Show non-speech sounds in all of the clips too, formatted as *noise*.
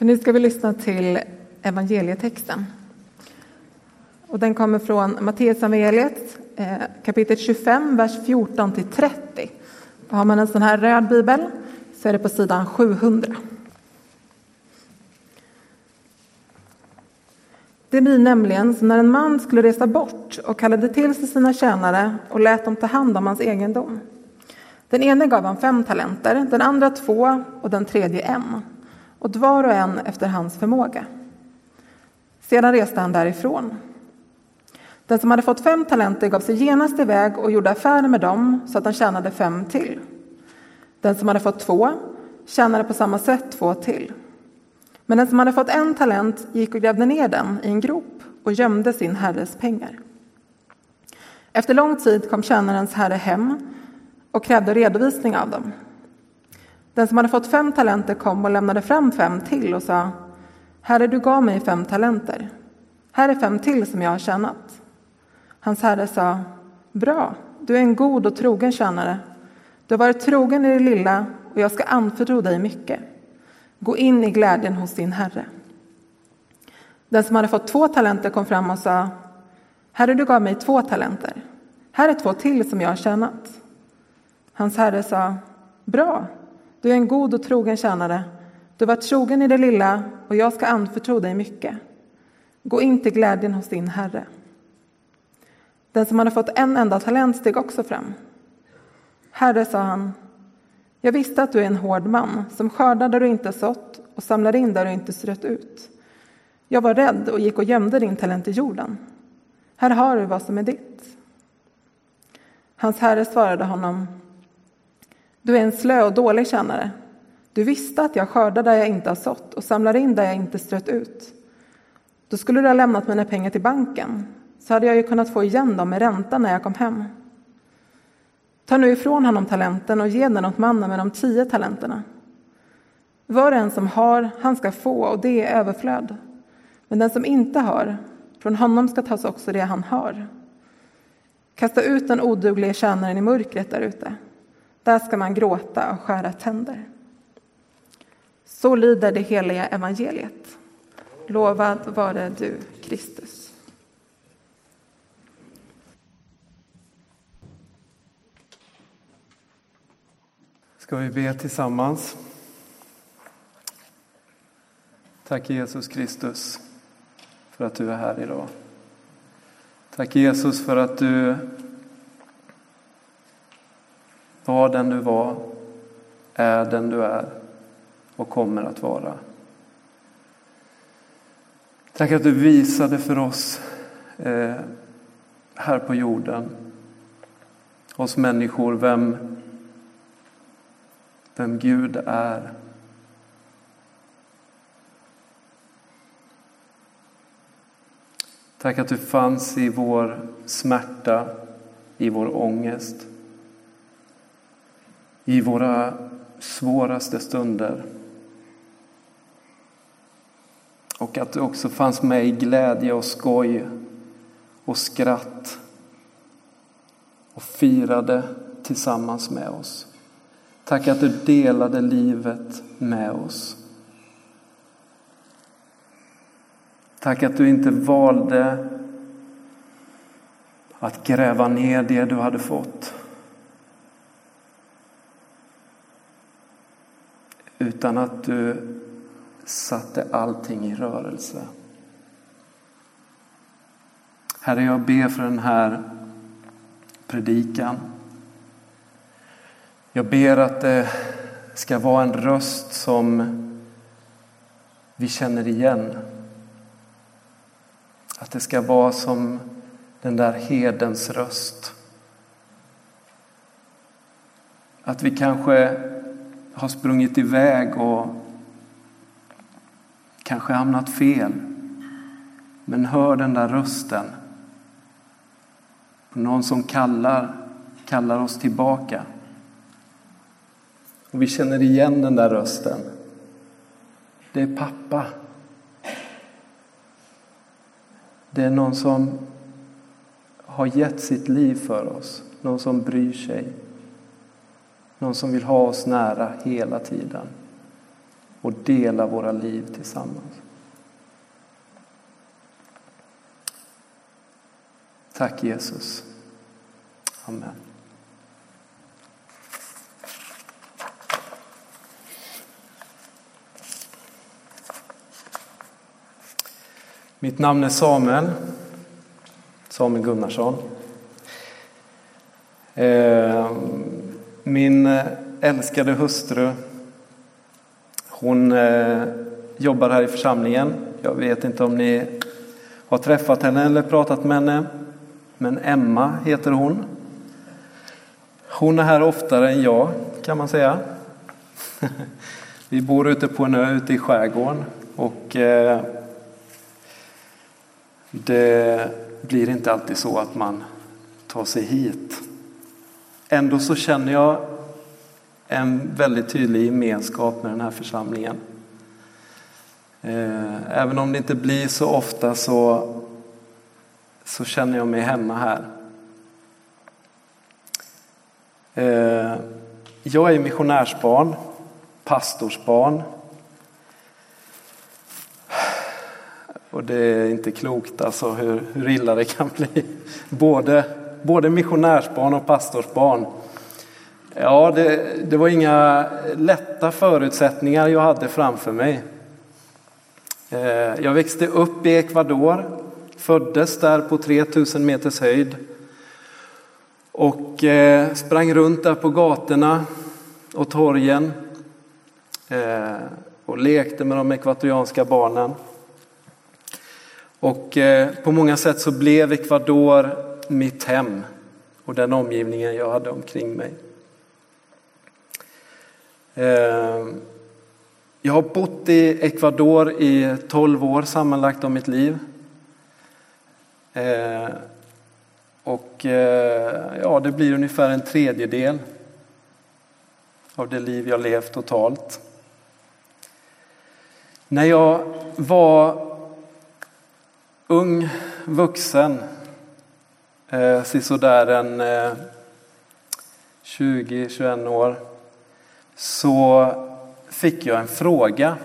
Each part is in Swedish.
För nu ska vi lyssna till evangelietexten. Och den kommer från Matteusevangeliet eh, kapitel 25, vers 14 till 30. Och har man en sån här röd bibel så är det på sidan 700. Det blir nämligen som när en man skulle resa bort och kallade till sig sina tjänare och lät dem ta hand om hans egendom. Den ene gav han fem talenter, den andra två och den tredje en, åt var och en efter hans förmåga. Sedan reste han därifrån. Den som hade fått fem talenter gav sig genast iväg och gjorde affärer med dem så att han tjänade fem till. Den som hade fått två tjänade på samma sätt två till. Men den som hade fått en talent gick och grävde ner den i en grop och gömde sin herres pengar. Efter lång tid kom tjänarens herre hem och krävde redovisning av dem. Den som hade fått fem talenter kom och lämnade fram fem till och sa Herre, du gav mig fem talenter. Här är fem till som jag har tjänat. Hans herre sa Bra, du är en god och trogen tjänare. Du har varit trogen i det lilla och jag ska anförtro dig mycket. Gå in i glädjen hos din herre. Den som hade fått två talenter kom fram och sa Herre, du gav mig två talenter. Här är två till som jag har tjänat. Hans herre sa Bra, du är en god och trogen tjänare. Du var trogen i det lilla och jag ska anförtro dig mycket. Gå in till glädjen hos din herre. Den som hade fått en enda talent steg också fram. Herre, sa han, jag visste att du är en hård man som skördar där du inte sått och samlar in där du inte strött ut. Jag var rädd och gick och gömde din talent i jorden. Här har du vad som är ditt. Hans herre svarade honom. Du är en slö och dålig tjänare. Du visste att jag skördar där jag inte har sått och samlar in där jag inte strött ut. Då skulle du ha lämnat mina pengar till banken, så hade jag ju kunnat få igen dem med ränta när jag kom hem. Ta nu ifrån honom talenten och ge den åt mannen med de tio talenterna. Var och en som har, han ska få, och det är överflöd. Men den som inte har, från honom ska tas också det han har. Kasta ut den oduglige tjänaren i mörkret där ute. Där ska man gråta och skära tänder. Så lyder det heliga evangeliet. Lovad vare du, Kristus. Ska vi be tillsammans? Tack Jesus Kristus för att du är här idag. Tack Jesus för att du var den du var, är den du är och kommer att vara. Tack att du visade för oss eh, här på jorden, oss människor, vem vem Gud är. Tack att du fanns i vår smärta, i vår ångest, i våra svåraste stunder. Och att du också fanns med i glädje och skoj och skratt och firade tillsammans med oss. Tack att du delade livet med oss. Tack att du inte valde att gräva ner det du hade fått. Utan att du satte allting i rörelse. Herre, jag ber för den här predikan. Jag ber att det ska vara en röst som vi känner igen. Att det ska vara som den där hedens röst. Att vi kanske har sprungit iväg och kanske hamnat fel. Men hör den där rösten. Någon som kallar, kallar oss tillbaka. Och vi känner igen den där rösten. Det är pappa. Det är någon som har gett sitt liv för oss. Någon som bryr sig. Någon som vill ha oss nära hela tiden. och dela våra liv tillsammans. Tack Jesus. Amen. Mitt namn är Samuel, Samuel Gunnarsson. Eh, min eh, älskade hustru, hon eh, jobbar här i församlingen. Jag vet inte om ni har träffat henne eller pratat med henne. Men Emma heter hon. Hon är här oftare än jag kan man säga. *laughs* Vi bor ute på en ö ute i skärgården och eh, det blir inte alltid så att man tar sig hit. Ändå så känner jag en väldigt tydlig gemenskap med den här församlingen. Eh, även om det inte blir så ofta så, så känner jag mig hemma här. Eh, jag är missionärsbarn, pastorsbarn. Och det är inte klokt alltså hur, hur illa det kan bli. Både, både missionärsbarn och pastorsbarn. Ja, det, det var inga lätta förutsättningar jag hade framför mig. Eh, jag växte upp i Ecuador, föddes där på 3000 meters höjd och eh, sprang runt där på gatorna och torgen eh, och lekte med de ekvatorianska barnen. Och på många sätt så blev Ecuador mitt hem och den omgivningen jag hade omkring mig. Ehm, jag har bott i Ecuador i 12 år sammanlagt av mitt liv. Ehm, och eh, ja, det blir ungefär en tredjedel av det liv jag levt totalt. När jag var ung vuxen, eh, sisådär en eh, 20-21 år, så fick jag en fråga.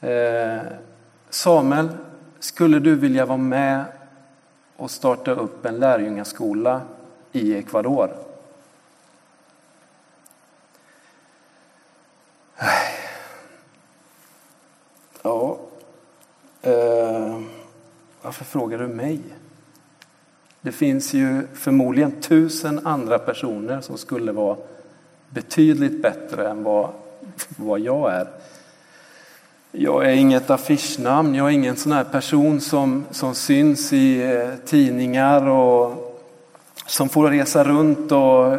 Eh, Samuel, skulle du vilja vara med och starta upp en lärjungaskola i Ecuador? Ja, eh, varför frågar du mig? Det finns ju förmodligen tusen andra personer som skulle vara betydligt bättre än vad, vad jag är. Jag är inget affischnamn, jag är ingen sån här person som, som syns i eh, tidningar och som får resa runt och eh,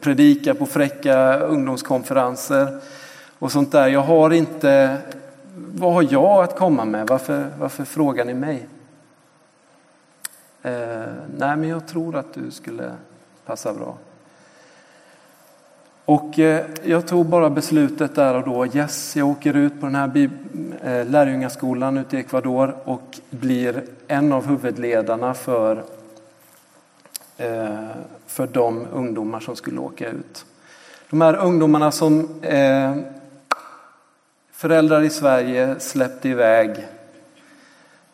predika på fräcka ungdomskonferenser och sånt där. Jag har inte, vad har jag att komma med? Varför, varför frågar ni mig? Eh, nej, men jag tror att du skulle passa bra. Och eh, jag tog bara beslutet där och då. Yes, jag åker ut på den här eh, lärjungaskolan ute i Ecuador och blir en av huvudledarna för, eh, för de ungdomar som skulle åka ut. De här ungdomarna som eh, föräldrar i Sverige släppte iväg.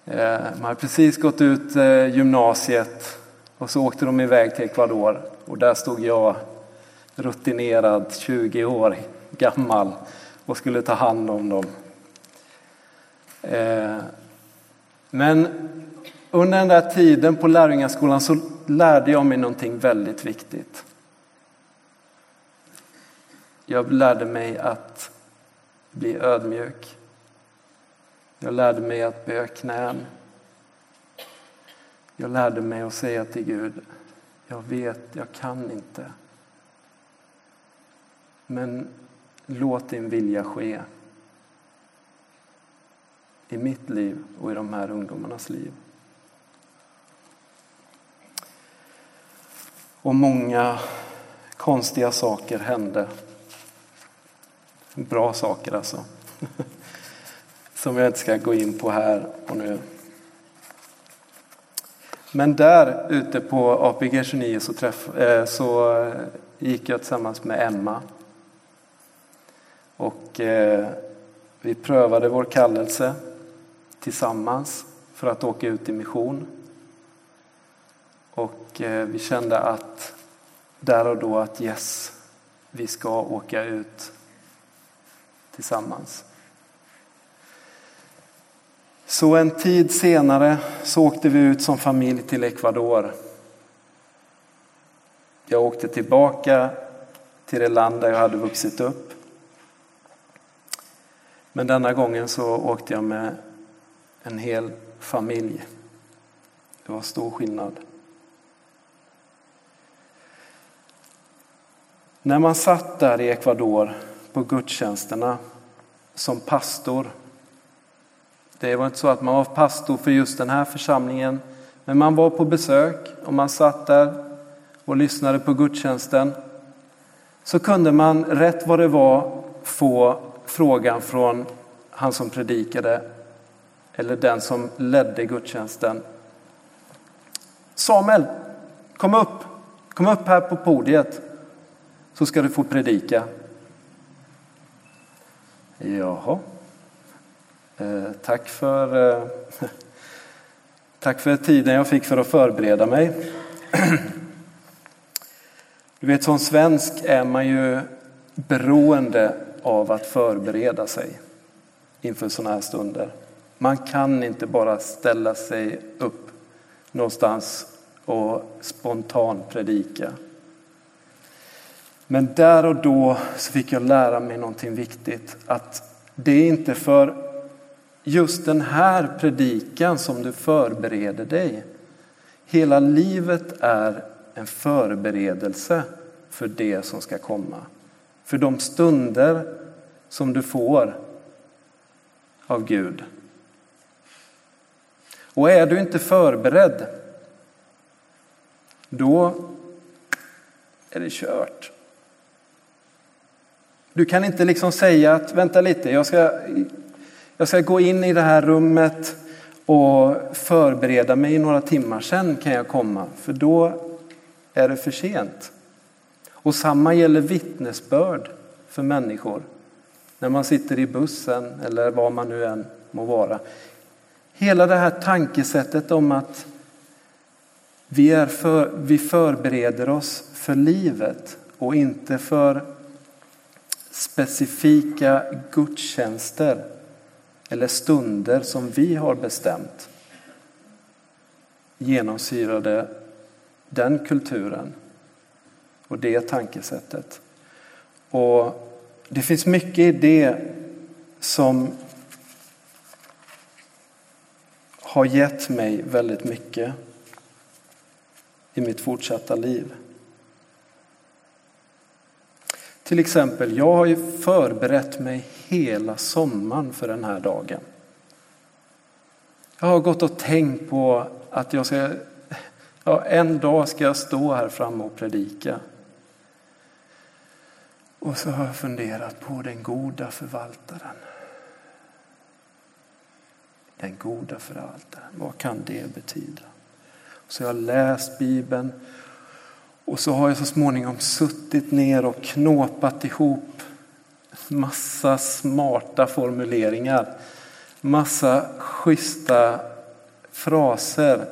Eh, Man hade precis gått ut eh, gymnasiet och så åkte de iväg till Ecuador och där stod jag rutinerad, 20 år gammal och skulle ta hand om dem. Eh, men under den där tiden på lärjungaskolan så lärde jag mig någonting väldigt viktigt. Jag lärde mig att bli ödmjuk. Jag lärde mig att böja knän. Jag lärde mig att säga till Gud, jag vet, jag kan inte. Men låt din vilja ske i mitt liv och i de här ungdomarnas liv. Och många konstiga saker hände. Bra saker alltså. *laughs* Som jag inte ska gå in på här och nu. Men där ute på APG 29 så, träff, eh, så eh, gick jag tillsammans med Emma Och eh, vi prövade vår kallelse tillsammans för att åka ut i mission. Och eh, vi kände att där och då att yes, vi ska åka ut tillsammans. Så en tid senare så åkte vi ut som familj till Ecuador. Jag åkte tillbaka till det land där jag hade vuxit upp. Men denna gången så åkte jag med en hel familj. Det var stor skillnad. När man satt där i Ecuador på gudstjänsterna som pastor. Det var inte så att man var pastor för just den här församlingen, men man var på besök och man satt där och lyssnade på gudstjänsten. Så kunde man rätt vad det var få frågan från han som predikade eller den som ledde gudstjänsten. Samuel, kom upp, kom upp här på podiet så ska du få predika. Jaha. Eh, tack för, eh, *laughs* tack för tiden jag fick för att förbereda mig. *clears throat* Du vet, som svensk är man ju beroende av att förbereda sig inför sådana här stunder. Man kan inte bara ställa sig upp någonstans och spontant predika. Men där och då så fick jag lära mig någonting viktigt. Att det är inte för just den här predikan som du förbereder dig. Hela livet är en förberedelse för det som ska komma. För de stunder som du får av Gud. Och är du inte förberedd, då är det kört. Du kan inte liksom säga att vänta lite, jag ska, jag ska gå in i det här rummet och förbereda mig i några timmar, sen kan jag komma, för då är det för sent. Och samma gäller vittnesbörd för människor. När man sitter i bussen eller var man nu än må vara. Hela det här tankesättet om att vi, är för, vi förbereder oss för livet och inte för specifika gudstjänster eller stunder som vi har bestämt genomsyrade den kulturen och det tankesättet. Och det finns mycket i det som har gett mig väldigt mycket i mitt fortsatta liv. Till exempel, jag har ju förberett mig hela sommaren för den här dagen. Jag har gått och tänkt på att jag ska, ja, en dag ska jag stå här framme och predika. Och så har jag funderat på den goda förvaltaren. Den goda förvaltaren, vad kan det betyda? Så jag har läst Bibeln och så har jag så småningom suttit ner och knåpat ihop massa smarta formuleringar, massa schyssta fraser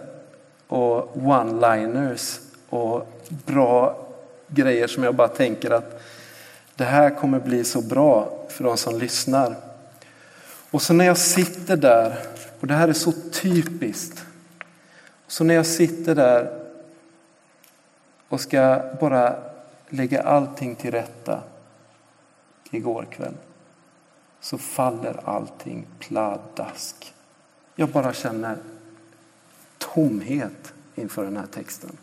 och one-liners och bra grejer som jag bara tänker att det här kommer bli så bra för de som lyssnar. Och så när jag sitter där, och det här är så typiskt, så när jag sitter där och ska bara lägga allting till rätta igår kväll så faller allting pladask. Jag bara känner tomhet inför den här texten.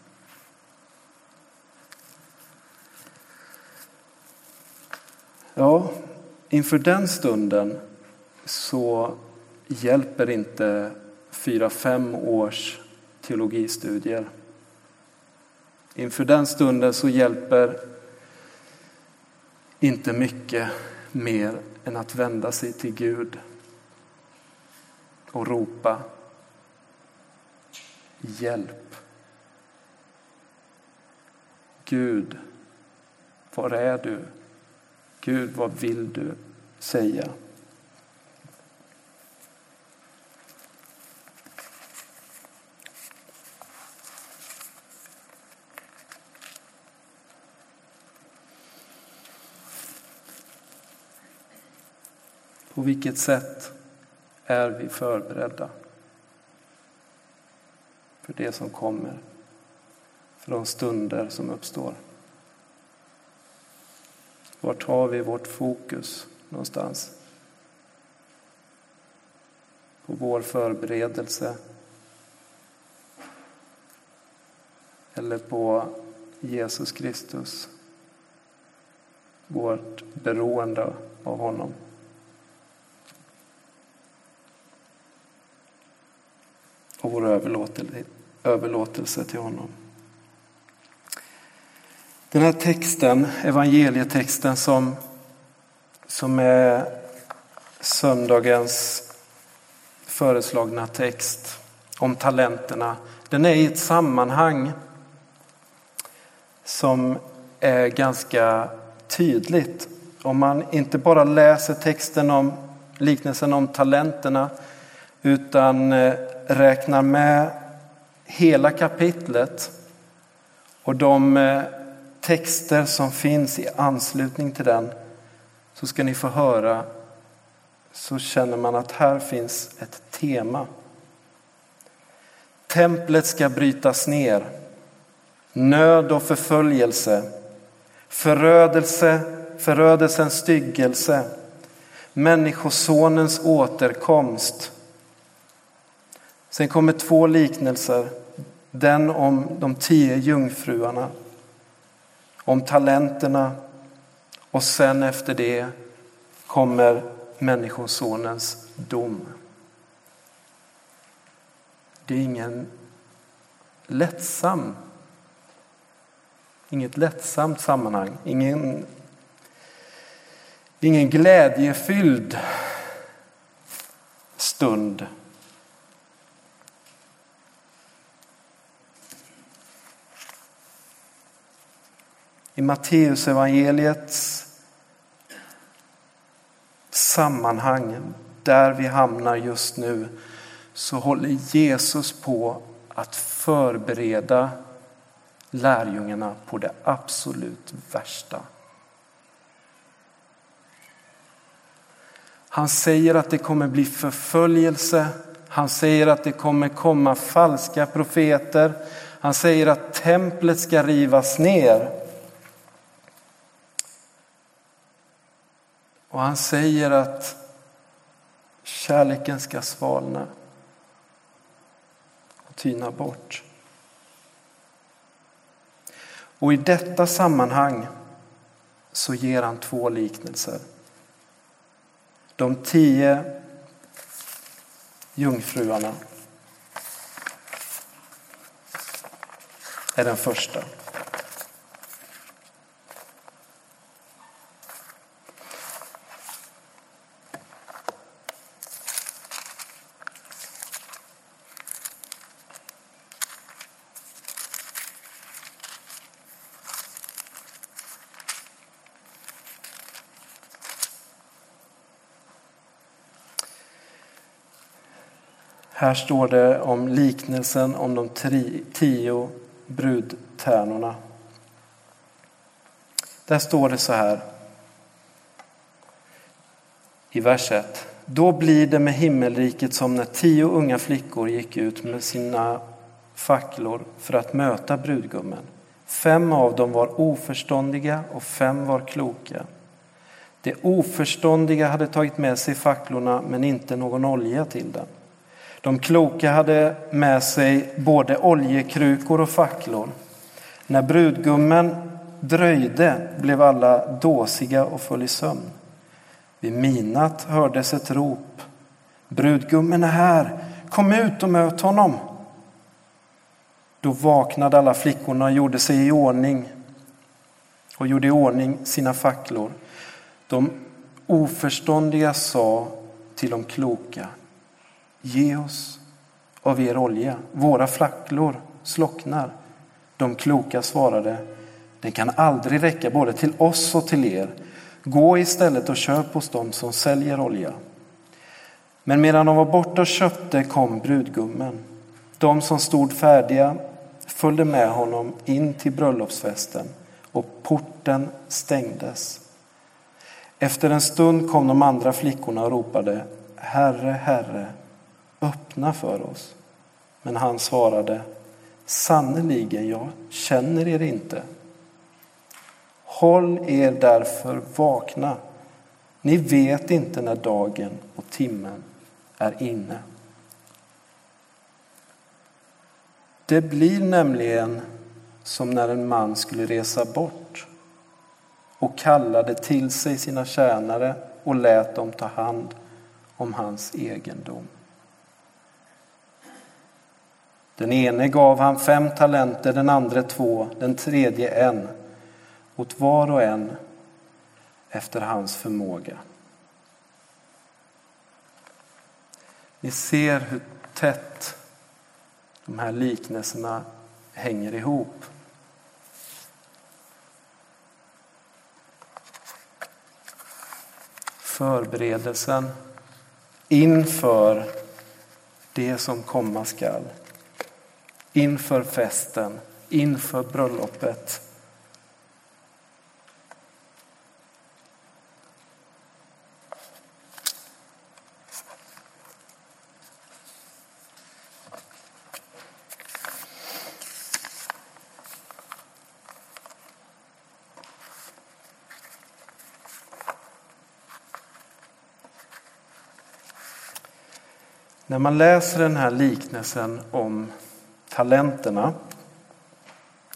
Ja, inför den stunden så hjälper inte fyra, fem års teologistudier. Inför den stunden så hjälper inte mycket mer än att vända sig till Gud och ropa hjälp. Gud, var är du? Gud, vad vill du säga. På vilket sätt är vi förberedda för det som kommer, för de stunder som uppstår? Vart har vi vårt fokus någonstans? På vår förberedelse? Eller på Jesus Kristus? Vårt beroende av honom? Och vår överlåtelse till honom. Den här texten, evangelietexten som, som är söndagens föreslagna text om talenterna, den är i ett sammanhang som är ganska tydligt. Om man inte bara läser texten om liknelsen om talenterna utan eh, räknar med hela kapitlet och de eh, texter som finns i anslutning till den så ska ni få höra så känner man att här finns ett tema. Templet ska brytas ner. Nöd och förföljelse. Förödelse, förödelsens styggelse. Människosonens återkomst. Sen kommer två liknelser. Den om de tio jungfruarna om talenterna och sen efter det kommer Människosonens dom. Det är ingen lättsam, inget lättsamt sammanhang, ingen, ingen glädjefylld stund I Matteusevangeliets sammanhang, där vi hamnar just nu, så håller Jesus på att förbereda lärjungarna på det absolut värsta. Han säger att det kommer bli förföljelse. Han säger att det kommer komma falska profeter. Han säger att templet ska rivas ner. Och han säger att kärleken ska svalna och tyna bort. Och i detta sammanhang så ger han två liknelser. De tio jungfruarna är den första. Här står det om liknelsen om de tio brudtärnorna. Där står det så här i vers 1. Då blir det med himmelriket som när tio unga flickor gick ut med sina facklor för att möta brudgummen. Fem av dem var oförståndiga och fem var kloka. De oförståndiga hade tagit med sig facklorna men inte någon olja till dem. De kloka hade med sig både oljekrukor och facklor. När brudgummen dröjde blev alla dåsiga och föll i sömn. Vid midnatt hördes ett rop. Brudgummen är här, kom ut och möt honom. Då vaknade alla flickorna och gjorde sig i ordning och gjorde i ordning sina facklor. De oförståndiga sa till de kloka, Ge oss av er olja, våra flacklor slocknar. De kloka svarade, den kan aldrig räcka både till oss och till er. Gå istället och köp hos dem som säljer olja. Men medan de var borta och köpte kom brudgummen. De som stod färdiga följde med honom in till bröllopsfesten och porten stängdes. Efter en stund kom de andra flickorna och ropade Herre, Herre, öppna för oss. Men han svarade Sannerligen, jag känner er inte. Håll er därför vakna. Ni vet inte när dagen och timmen är inne. Det blir nämligen som när en man skulle resa bort och kallade till sig sina tjänare och lät dem ta hand om hans egendom. Den ene gav han fem talenter, den andra två, den tredje en, åt var och en efter hans förmåga. Ni ser hur tätt de här liknelserna hänger ihop. Förberedelsen inför det som komma skall. Inför festen, inför bröllopet. När man läser den här liknelsen om talenterna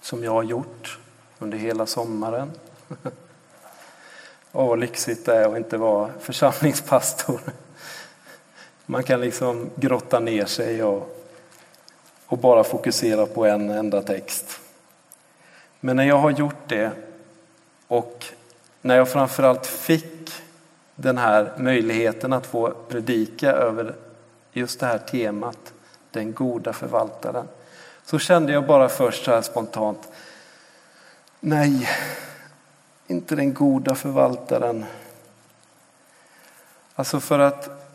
som jag har gjort under hela sommaren. *laughs* Åh, vad lyxigt det är att inte vara församlingspastor. Man kan liksom grotta ner sig och, och bara fokusera på en enda text. Men när jag har gjort det och när jag framförallt fick den här möjligheten att få predika över just det här temat, den goda förvaltaren, så kände jag bara först så här spontant, nej, inte den goda förvaltaren. Alltså för att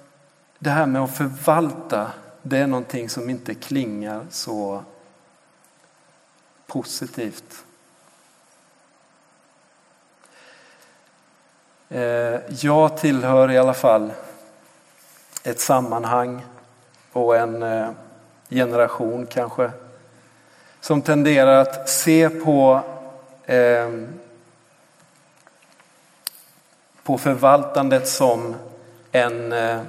det här med att förvalta, det är någonting som inte klingar så positivt. Eh, jag tillhör i alla fall ett sammanhang och en eh, generation kanske som tenderar att se på, eh, på förvaltandet som en, eh,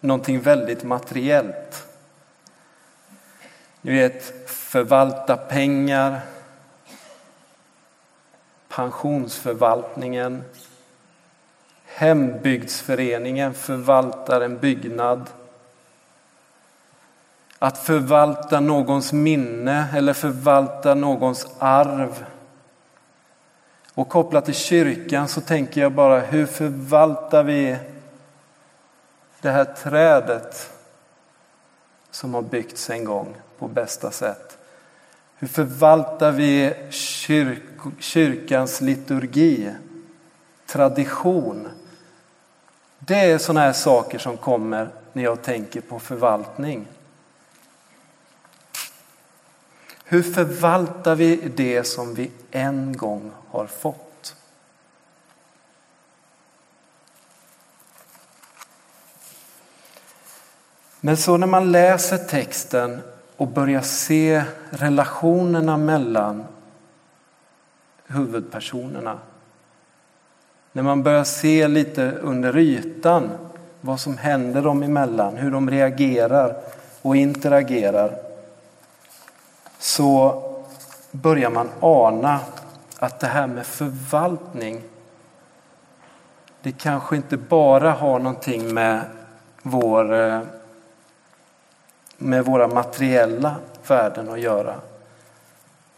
någonting väldigt materiellt. Ni vet, förvalta pengar, pensionsförvaltningen, Hembygdsföreningen förvaltar en byggnad. Att förvalta någons minne eller förvalta någons arv. Och kopplat till kyrkan så tänker jag bara, hur förvaltar vi det här trädet som har byggts en gång på bästa sätt? Hur förvaltar vi kyrk, kyrkans liturgi, tradition? Det är sådana här saker som kommer när jag tänker på förvaltning. Hur förvaltar vi det som vi en gång har fått? Men så när man läser texten och börjar se relationerna mellan huvudpersonerna när man börjar se lite under ytan vad som händer dem emellan, hur de reagerar och interagerar så börjar man ana att det här med förvaltning det kanske inte bara har någonting med, vår, eh, med våra materiella värden att göra.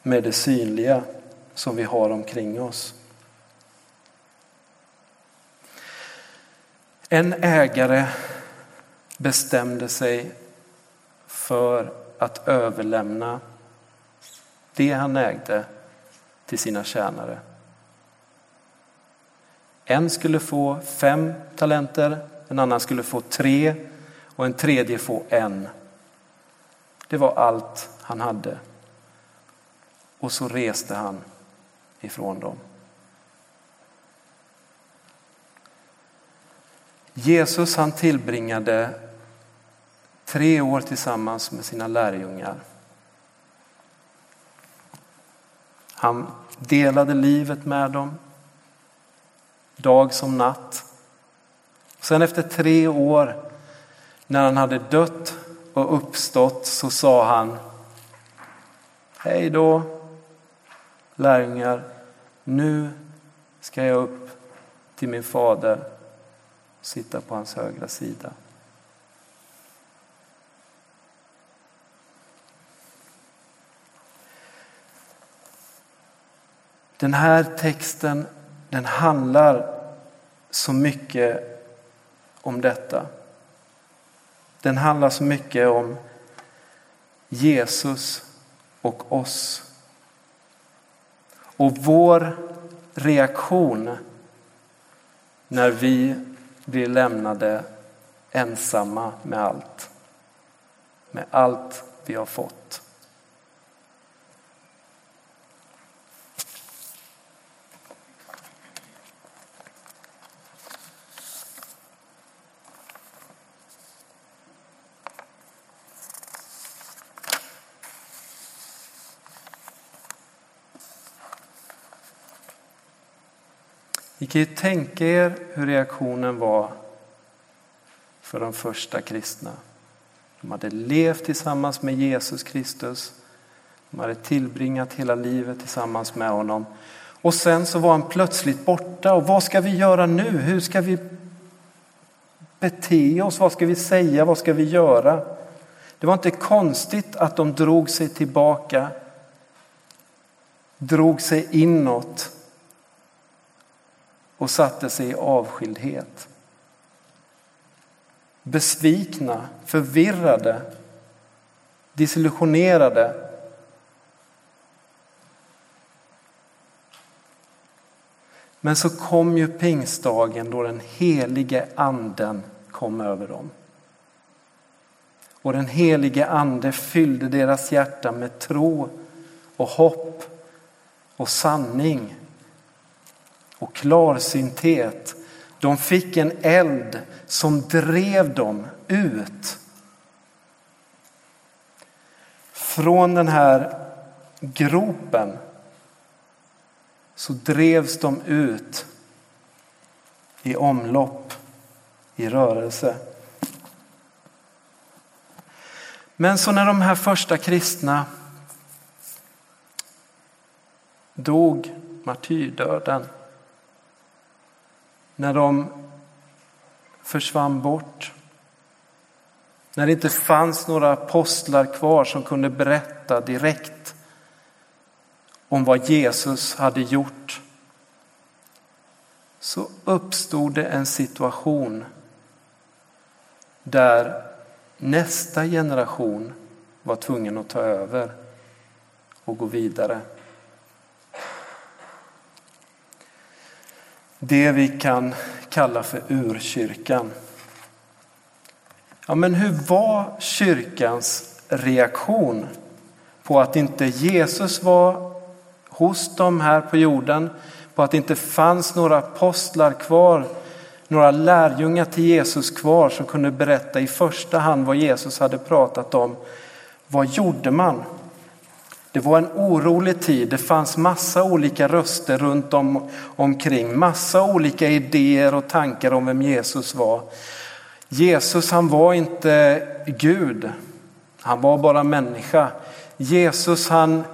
Med det synliga som vi har omkring oss. En ägare bestämde sig för att överlämna det han ägde till sina tjänare. En skulle få fem talenter, en annan skulle få tre och en tredje få en. Det var allt han hade. Och så reste han ifrån dem. Jesus han tillbringade tre år tillsammans med sina lärjungar. Han delade livet med dem, dag som natt. Sen efter tre år, när han hade dött och uppstått, så sa han Hej då, lärjungar. Nu ska jag upp till min fader och sitta på hans högra sida. Den här texten den handlar så mycket om detta. Den handlar så mycket om Jesus och oss. Och vår reaktion när vi blir lämnade ensamma med allt. Med allt vi har fått. Kan ju tänka er hur reaktionen var för de första kristna. De hade levt tillsammans med Jesus Kristus. De hade tillbringat hela livet tillsammans med honom. Och sen så var han plötsligt borta. Och vad ska vi göra nu? Hur ska vi bete oss? Vad ska vi säga? Vad ska vi göra? Det var inte konstigt att de drog sig tillbaka, drog sig inåt och satte sig i avskildhet. Besvikna, förvirrade, desillusionerade. Men så kom ju pingstdagen då den helige anden kom över dem. Och den helige ande fyllde deras hjärta med tro och hopp och sanning och klarsynthet. De fick en eld som drev dem ut. Från den här gropen så drevs de ut i omlopp, i rörelse. Men så när de här första kristna dog martyrdöden när de försvann bort. När det inte fanns några apostlar kvar som kunde berätta direkt om vad Jesus hade gjort så uppstod det en situation där nästa generation var tvungen att ta över och gå vidare. Det vi kan kalla för urkyrkan. Ja, men hur var kyrkans reaktion på att inte Jesus var hos dem här på jorden, på att det inte fanns några apostlar kvar, några lärjungar till Jesus kvar som kunde berätta i första hand vad Jesus hade pratat om. Vad gjorde man? Det var en orolig tid. Det fanns massa olika röster runt om, omkring, massa olika idéer och tankar om vem Jesus var. Jesus han var inte Gud, han var bara människa. Jesus han,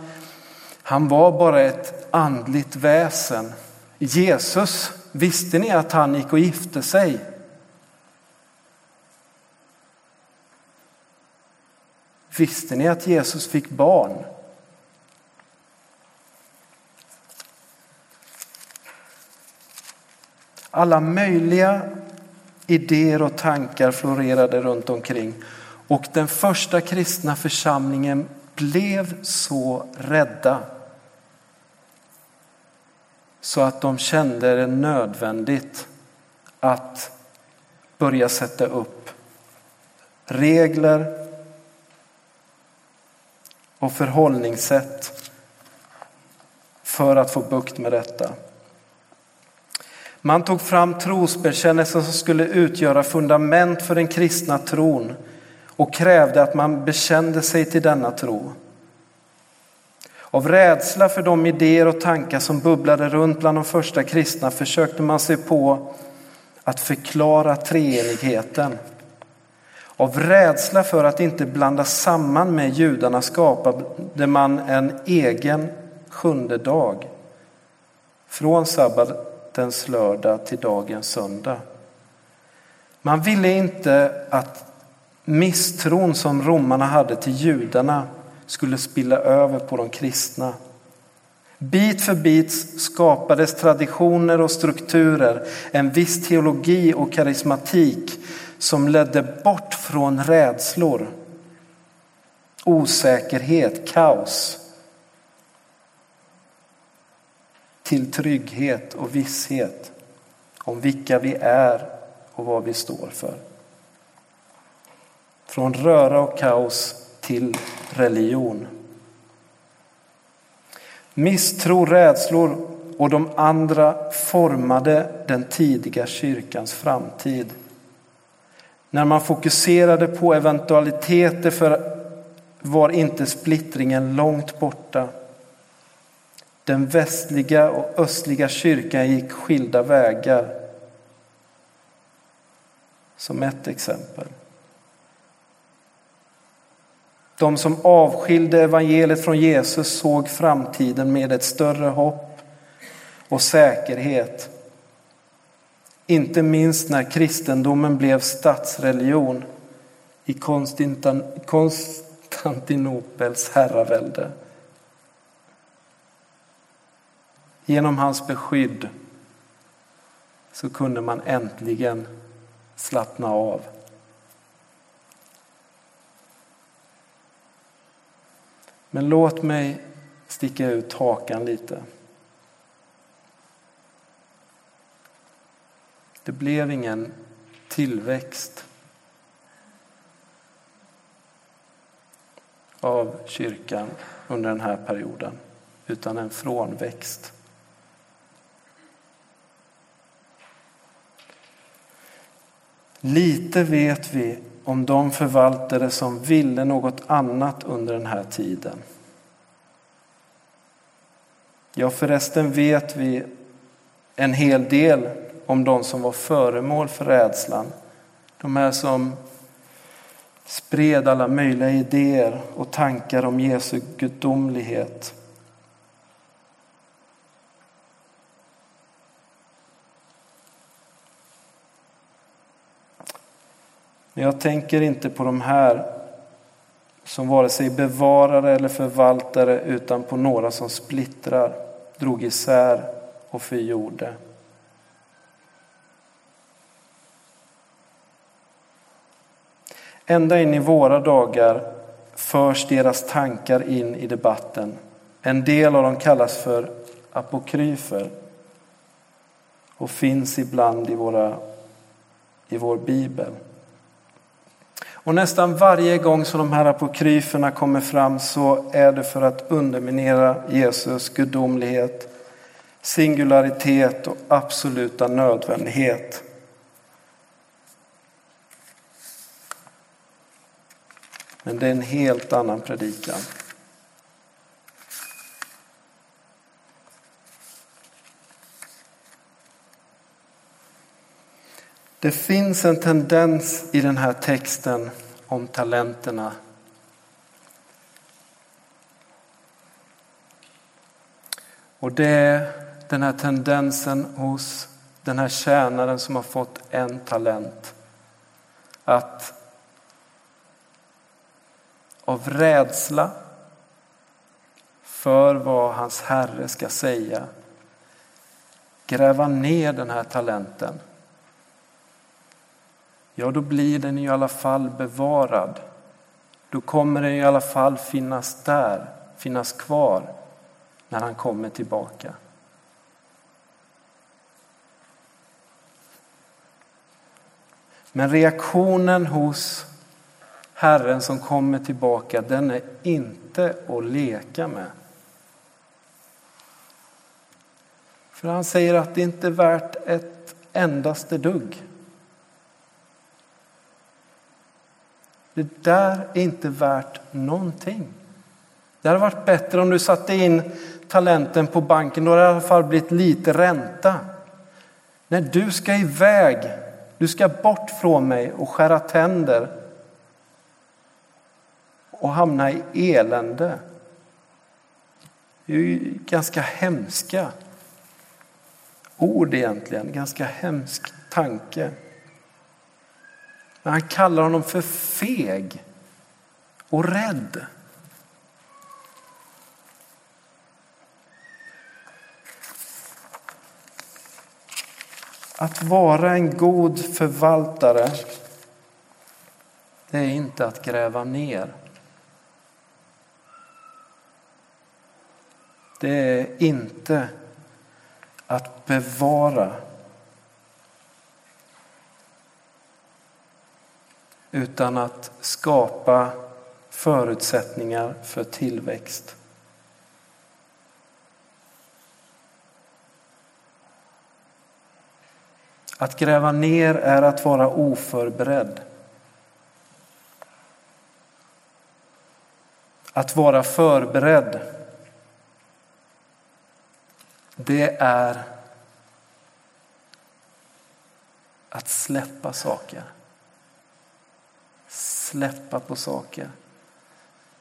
han var bara ett andligt väsen. Jesus, visste ni att han gick och gifte sig? Visste ni att Jesus fick barn? Alla möjliga idéer och tankar florerade runt omkring. Och den första kristna församlingen blev så rädda. så att de kände det nödvändigt att börja sätta upp regler och förhållningssätt för att få bukt med detta. Man tog fram trosbekännelsen som skulle utgöra fundament för den kristna tron och krävde att man bekände sig till denna tro. Av rädsla för de idéer och tankar som bubblade runt bland de första kristna försökte man sig på att förklara treenigheten. Av rädsla för att inte blanda samman med judarna skapade man en egen sjunde dag. Från sabbat nattens lördag till dagens söndag. Man ville inte att misstron som romarna hade till judarna skulle spilla över på de kristna. Bit för bit skapades traditioner och strukturer, en viss teologi och karismatik som ledde bort från rädslor, osäkerhet, kaos till trygghet och visshet om vilka vi är och vad vi står för. Från röra och kaos till religion. Misstro, rädslor och de andra formade den tidiga kyrkans framtid. När man fokuserade på eventualiteter för var inte splittringen långt borta. Den västliga och östliga kyrkan gick skilda vägar. Som ett exempel. De som avskilde evangeliet från Jesus såg framtiden med ett större hopp och säkerhet. Inte minst när kristendomen blev statsreligion i Konstantinopels herravälde. Genom hans beskydd så kunde man äntligen slappna av. Men låt mig sticka ut hakan lite. Det blev ingen tillväxt av kyrkan under den här perioden, utan en frånväxt. Lite vet vi om de förvaltare som ville något annat under den här tiden. Ja, förresten vet vi en hel del om de som var föremål för rädslan. De här som spred alla möjliga idéer och tankar om Jesu gudomlighet. Men jag tänker inte på de här som vare sig bevarare eller förvaltare utan på några som splittrar, drog isär och förgjorde. Ända in i våra dagar förs deras tankar in i debatten. En del av dem kallas för apokryfer och finns ibland i, våra, i vår bibel. Och nästan varje gång som de här apokryferna kommer fram så är det för att underminera Jesus gudomlighet, singularitet och absoluta nödvändighet. Men det är en helt annan predikan. Det finns en tendens i den här texten om talenterna. Och det är den här tendensen hos den här tjänaren som har fått en talent. Att av rädsla för vad hans herre ska säga gräva ner den här talenten ja då blir den i alla fall bevarad. Då kommer den i alla fall finnas där, finnas kvar när han kommer tillbaka. Men reaktionen hos Herren som kommer tillbaka, den är inte att leka med. För han säger att det inte är värt ett endaste dugg. Det där är inte värt någonting. Det hade varit bättre om du satte in talenten på banken, då hade det i alla fall blivit lite ränta. När du ska iväg, du ska bort från mig och skära tänder och hamna i elände. Det är ju ganska hemska ord egentligen, ganska hemsk tanke. Men han kallar honom för feg och rädd. Att vara en god förvaltare, det är inte att gräva ner. Det är inte att bevara. Utan att skapa förutsättningar för tillväxt. Att gräva ner är att vara oförberedd. Att vara förberedd, det är att släppa saker. Släppa på saker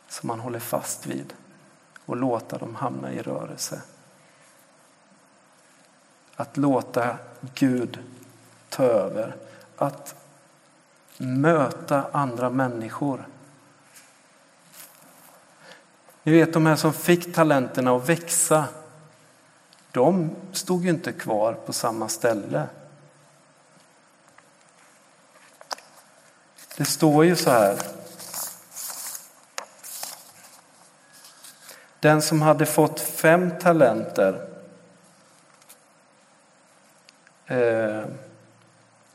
som man håller fast vid och låta dem hamna i rörelse. Att låta Gud ta över. Att möta andra människor. Ni vet de här som fick talenterna att växa. De stod ju inte kvar på samma ställe. Det står ju så här. Den som hade fått fem talenter eh,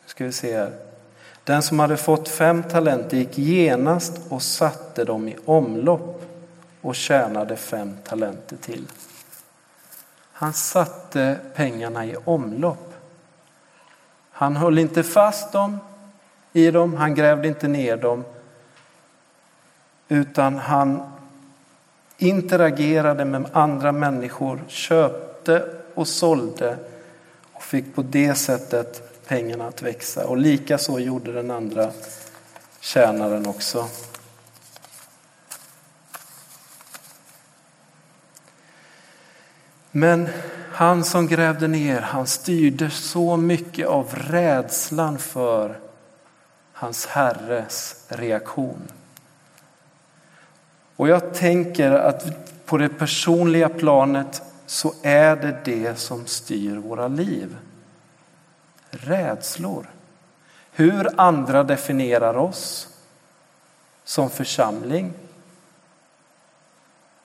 ska vi se här. Den som hade fått fem talenter gick genast och satte dem i omlopp och tjänade fem talenter till. Han satte pengarna i omlopp. Han höll inte fast dem i dem, han grävde inte ner dem, utan han interagerade med andra människor, köpte och sålde och fick på det sättet pengarna att växa. Och lika så gjorde den andra tjänaren också. Men han som grävde ner, han styrde så mycket av rädslan för hans herres reaktion. Och jag tänker att på det personliga planet så är det det som styr våra liv rädslor. Hur andra definierar oss som församling.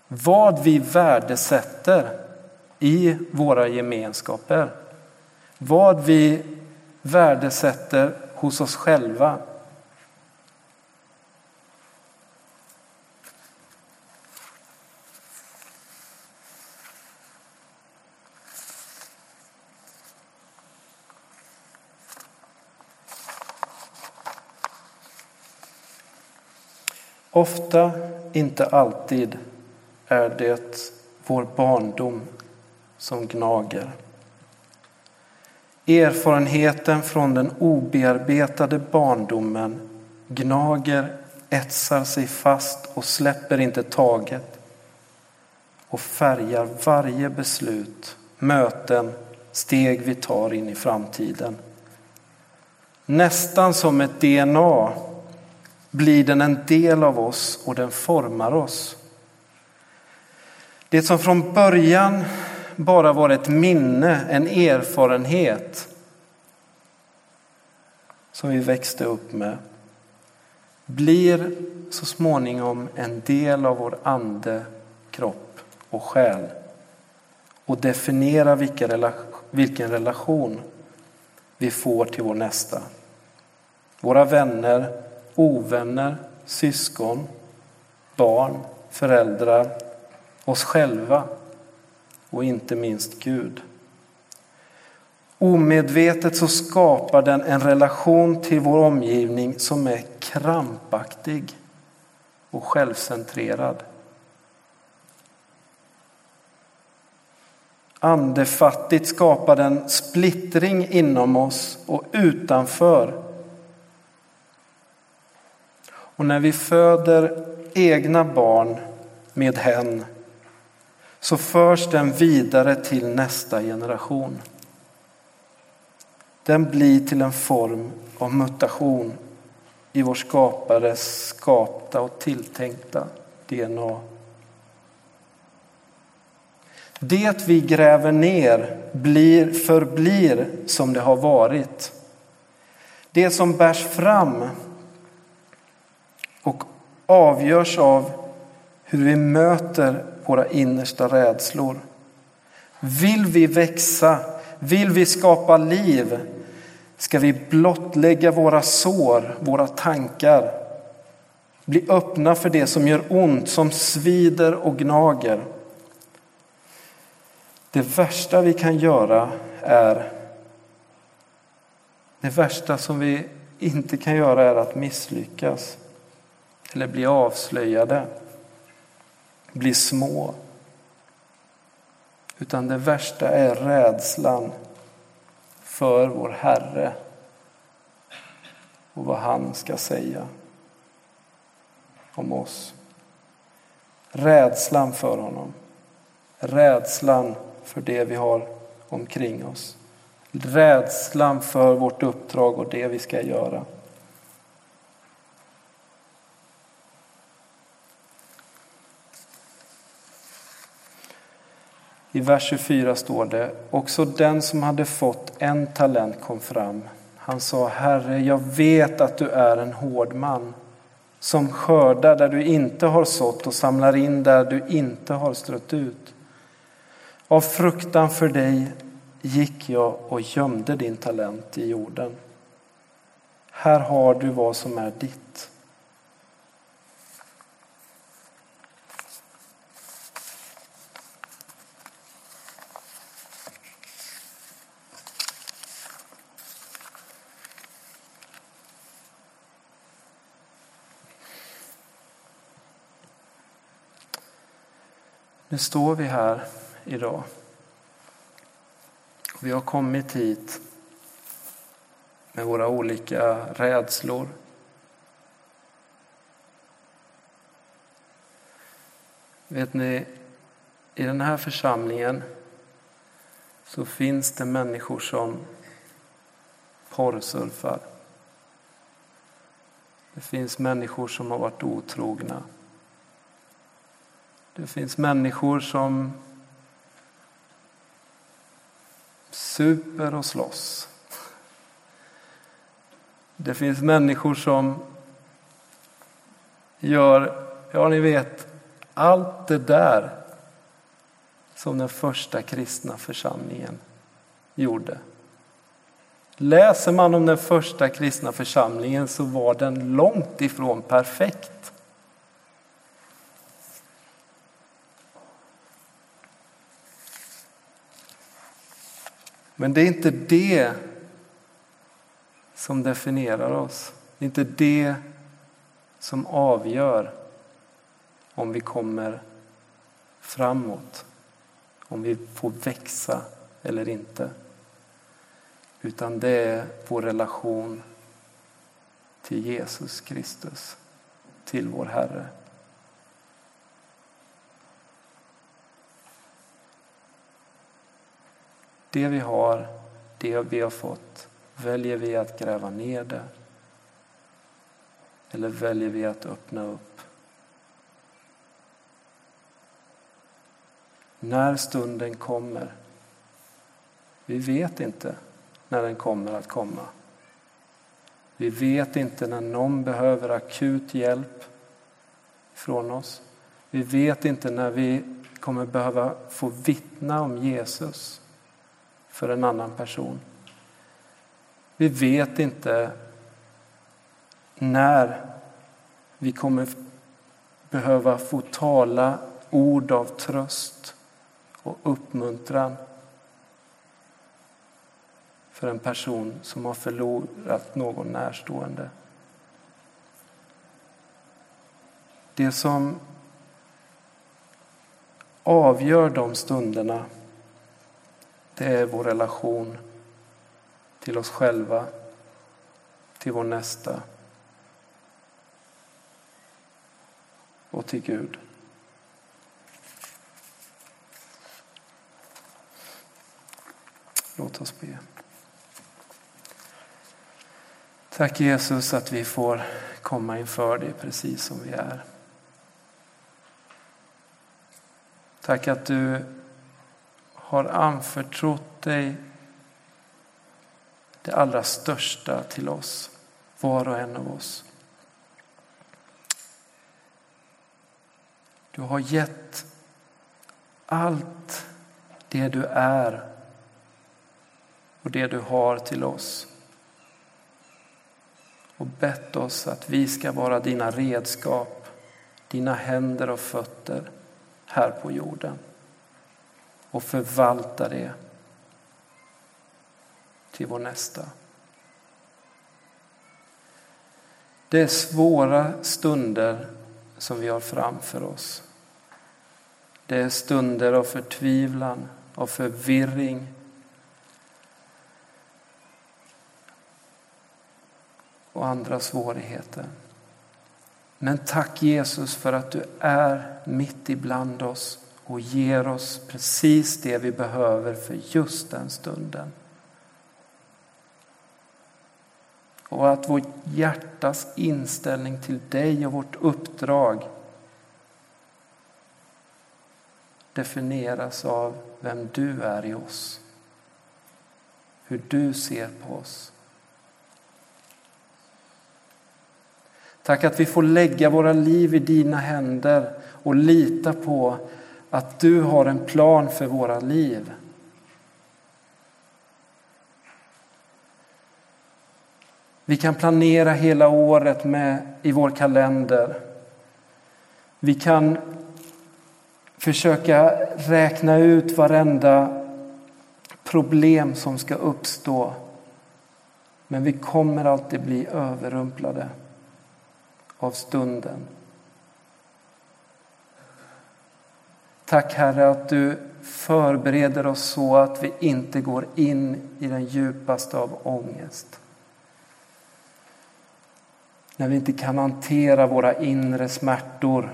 Vad vi värdesätter i våra gemenskaper. Vad vi värdesätter hos oss själva Ofta, inte alltid, är det vår barndom som gnager. Erfarenheten från den obearbetade barndomen gnager, etsar sig fast och släpper inte taget och färgar varje beslut, möten, steg vi tar in i framtiden. Nästan som ett DNA blir den en del av oss och den formar oss. Det som från början bara var ett minne, en erfarenhet som vi växte upp med blir så småningom en del av vår ande, kropp och själ och definierar vilken relation vi får till vår nästa. våra vänner, ovänner, syskon, barn, föräldrar, oss själva och inte minst Gud. Omedvetet så skapar den en relation till vår omgivning som är krampaktig och självcentrerad. Andefattigt skapar den splittring inom oss och utanför. Och när vi föder egna barn med hen så förs den vidare till nästa generation. Den blir till en form av mutation i vår skapares skapta och tilltänkta DNA. Det vi gräver ner blir, förblir som det har varit. Det som bärs fram och avgörs av hur vi möter våra innersta rädslor. Vill vi växa, vill vi skapa liv, ska vi blottlägga våra sår, våra tankar, bli öppna för det som gör ont, som svider och gnager. Det värsta vi kan göra är det värsta som vi inte kan göra är att misslyckas eller bli avslöjade, bli små. Utan det värsta är rädslan för vår Herre och vad han ska säga om oss. Rädslan för honom. Rädslan för det vi har omkring oss. Rädslan för vårt uppdrag och det vi ska göra. I vers 24 står det, också den som hade fått en talent kom fram. Han sa, Herre, jag vet att du är en hård man som skördar där du inte har sått och samlar in där du inte har strött ut. Av fruktan för dig gick jag och gömde din talent i jorden. Här har du vad som är ditt. Nu står vi här idag. Vi har kommit hit med våra olika rädslor. Vet ni, i den här församlingen så finns det människor som porrsurfar. Det finns människor som har varit otrogna. Det finns människor som super och slåss. Det finns människor som gör, ja ni vet, allt det där som den första kristna församlingen gjorde. Läser man om den första kristna församlingen så var den långt ifrån perfekt. Men det är inte det som definierar oss. Det är inte det som avgör om vi kommer framåt, om vi får växa eller inte. Utan det är vår relation till Jesus Kristus, till vår Herre. Det vi har, det vi har fått, väljer vi att gräva ner det? Eller väljer vi att öppna upp? När stunden kommer, vi vet inte när den kommer att komma. Vi vet inte när någon behöver akut hjälp från oss. Vi vet inte när vi kommer behöva få vittna om Jesus för en annan person. Vi vet inte när vi kommer behöva få tala ord av tröst och uppmuntran för en person som har förlorat någon närstående. Det som avgör de stunderna det är vår relation till oss själva, till vår nästa och till Gud. Låt oss be. Tack Jesus att vi får komma inför dig precis som vi är. Tack att du har anförtrott dig det allra största till oss, var och en av oss. Du har gett allt det du är och det du har till oss och bett oss att vi ska vara dina redskap, dina händer och fötter här på jorden och förvalta det till vår nästa. Det är svåra stunder som vi har framför oss. Det är stunder av förtvivlan, av förvirring. och andra svårigheter. Men tack Jesus för att du är mitt ibland oss och ger oss precis det vi behöver för just den stunden. Och att vårt hjärtas inställning till dig och vårt uppdrag definieras av vem du är i oss. Hur du ser på oss. Tack att vi får lägga våra liv i dina händer och lita på att du har en plan för våra liv. Vi kan planera hela året med, i vår kalender. Vi kan försöka räkna ut varenda problem som ska uppstå. Men vi kommer alltid bli överrumplade av stunden. Tack Herre att du förbereder oss så att vi inte går in i den djupaste av ångest. När vi inte kan hantera våra inre smärtor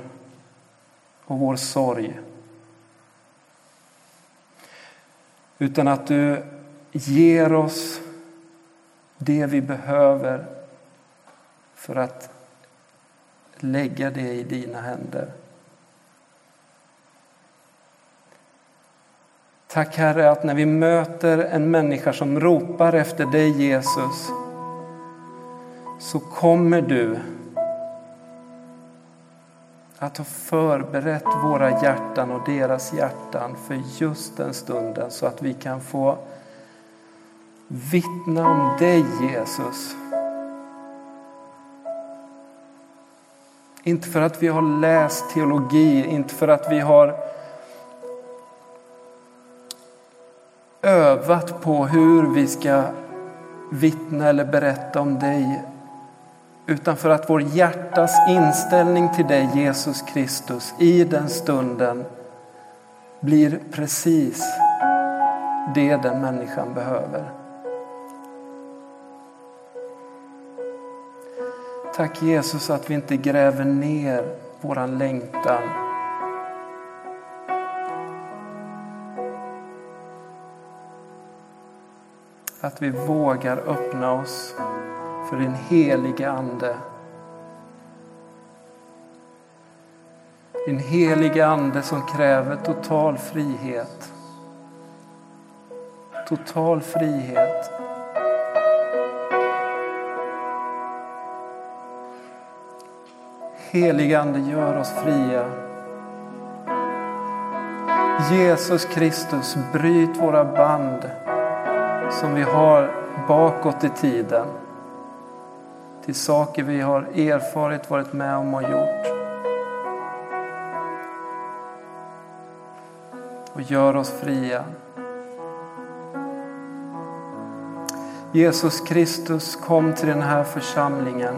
och vår sorg. Utan att du ger oss det vi behöver för att lägga det i dina händer. Tack Herre att när vi möter en människa som ropar efter dig Jesus så kommer du att ha förberett våra hjärtan och deras hjärtan för just den stunden så att vi kan få vittna om dig Jesus. Inte för att vi har läst teologi, inte för att vi har övat på hur vi ska vittna eller berätta om dig. Utan för att vår hjärtas inställning till dig Jesus Kristus i den stunden blir precis det den människan behöver. Tack Jesus att vi inte gräver ner våran längtan. Att vi vågar öppna oss för din helige Ande. Din helige Ande som kräver total frihet. Total frihet. Heligande, gör oss fria. Jesus Kristus, bryt våra band som vi har bakåt i tiden. till saker vi har erfarit, varit med om och gjort. Och gör oss fria. Jesus Kristus kom till den här församlingen.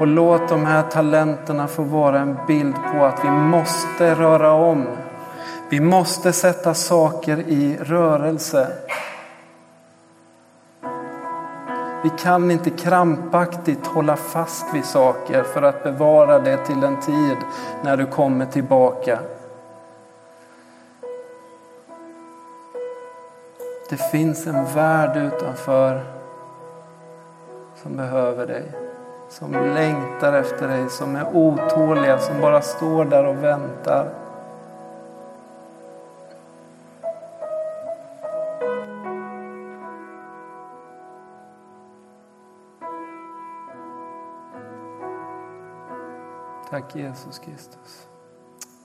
Och låt de här talenterna få vara en bild på att vi måste röra om. Vi måste sätta saker i rörelse. Vi kan inte krampaktigt hålla fast vid saker för att bevara det till en tid när du kommer tillbaka. Det finns en värld utanför som behöver dig. Som längtar efter dig, som är otåliga, som bara står där och väntar. Tack Jesus Kristus.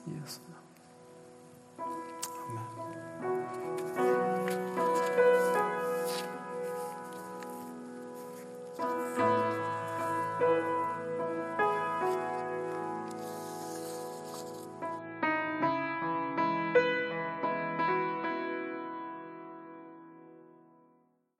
Jesu namn. Amen.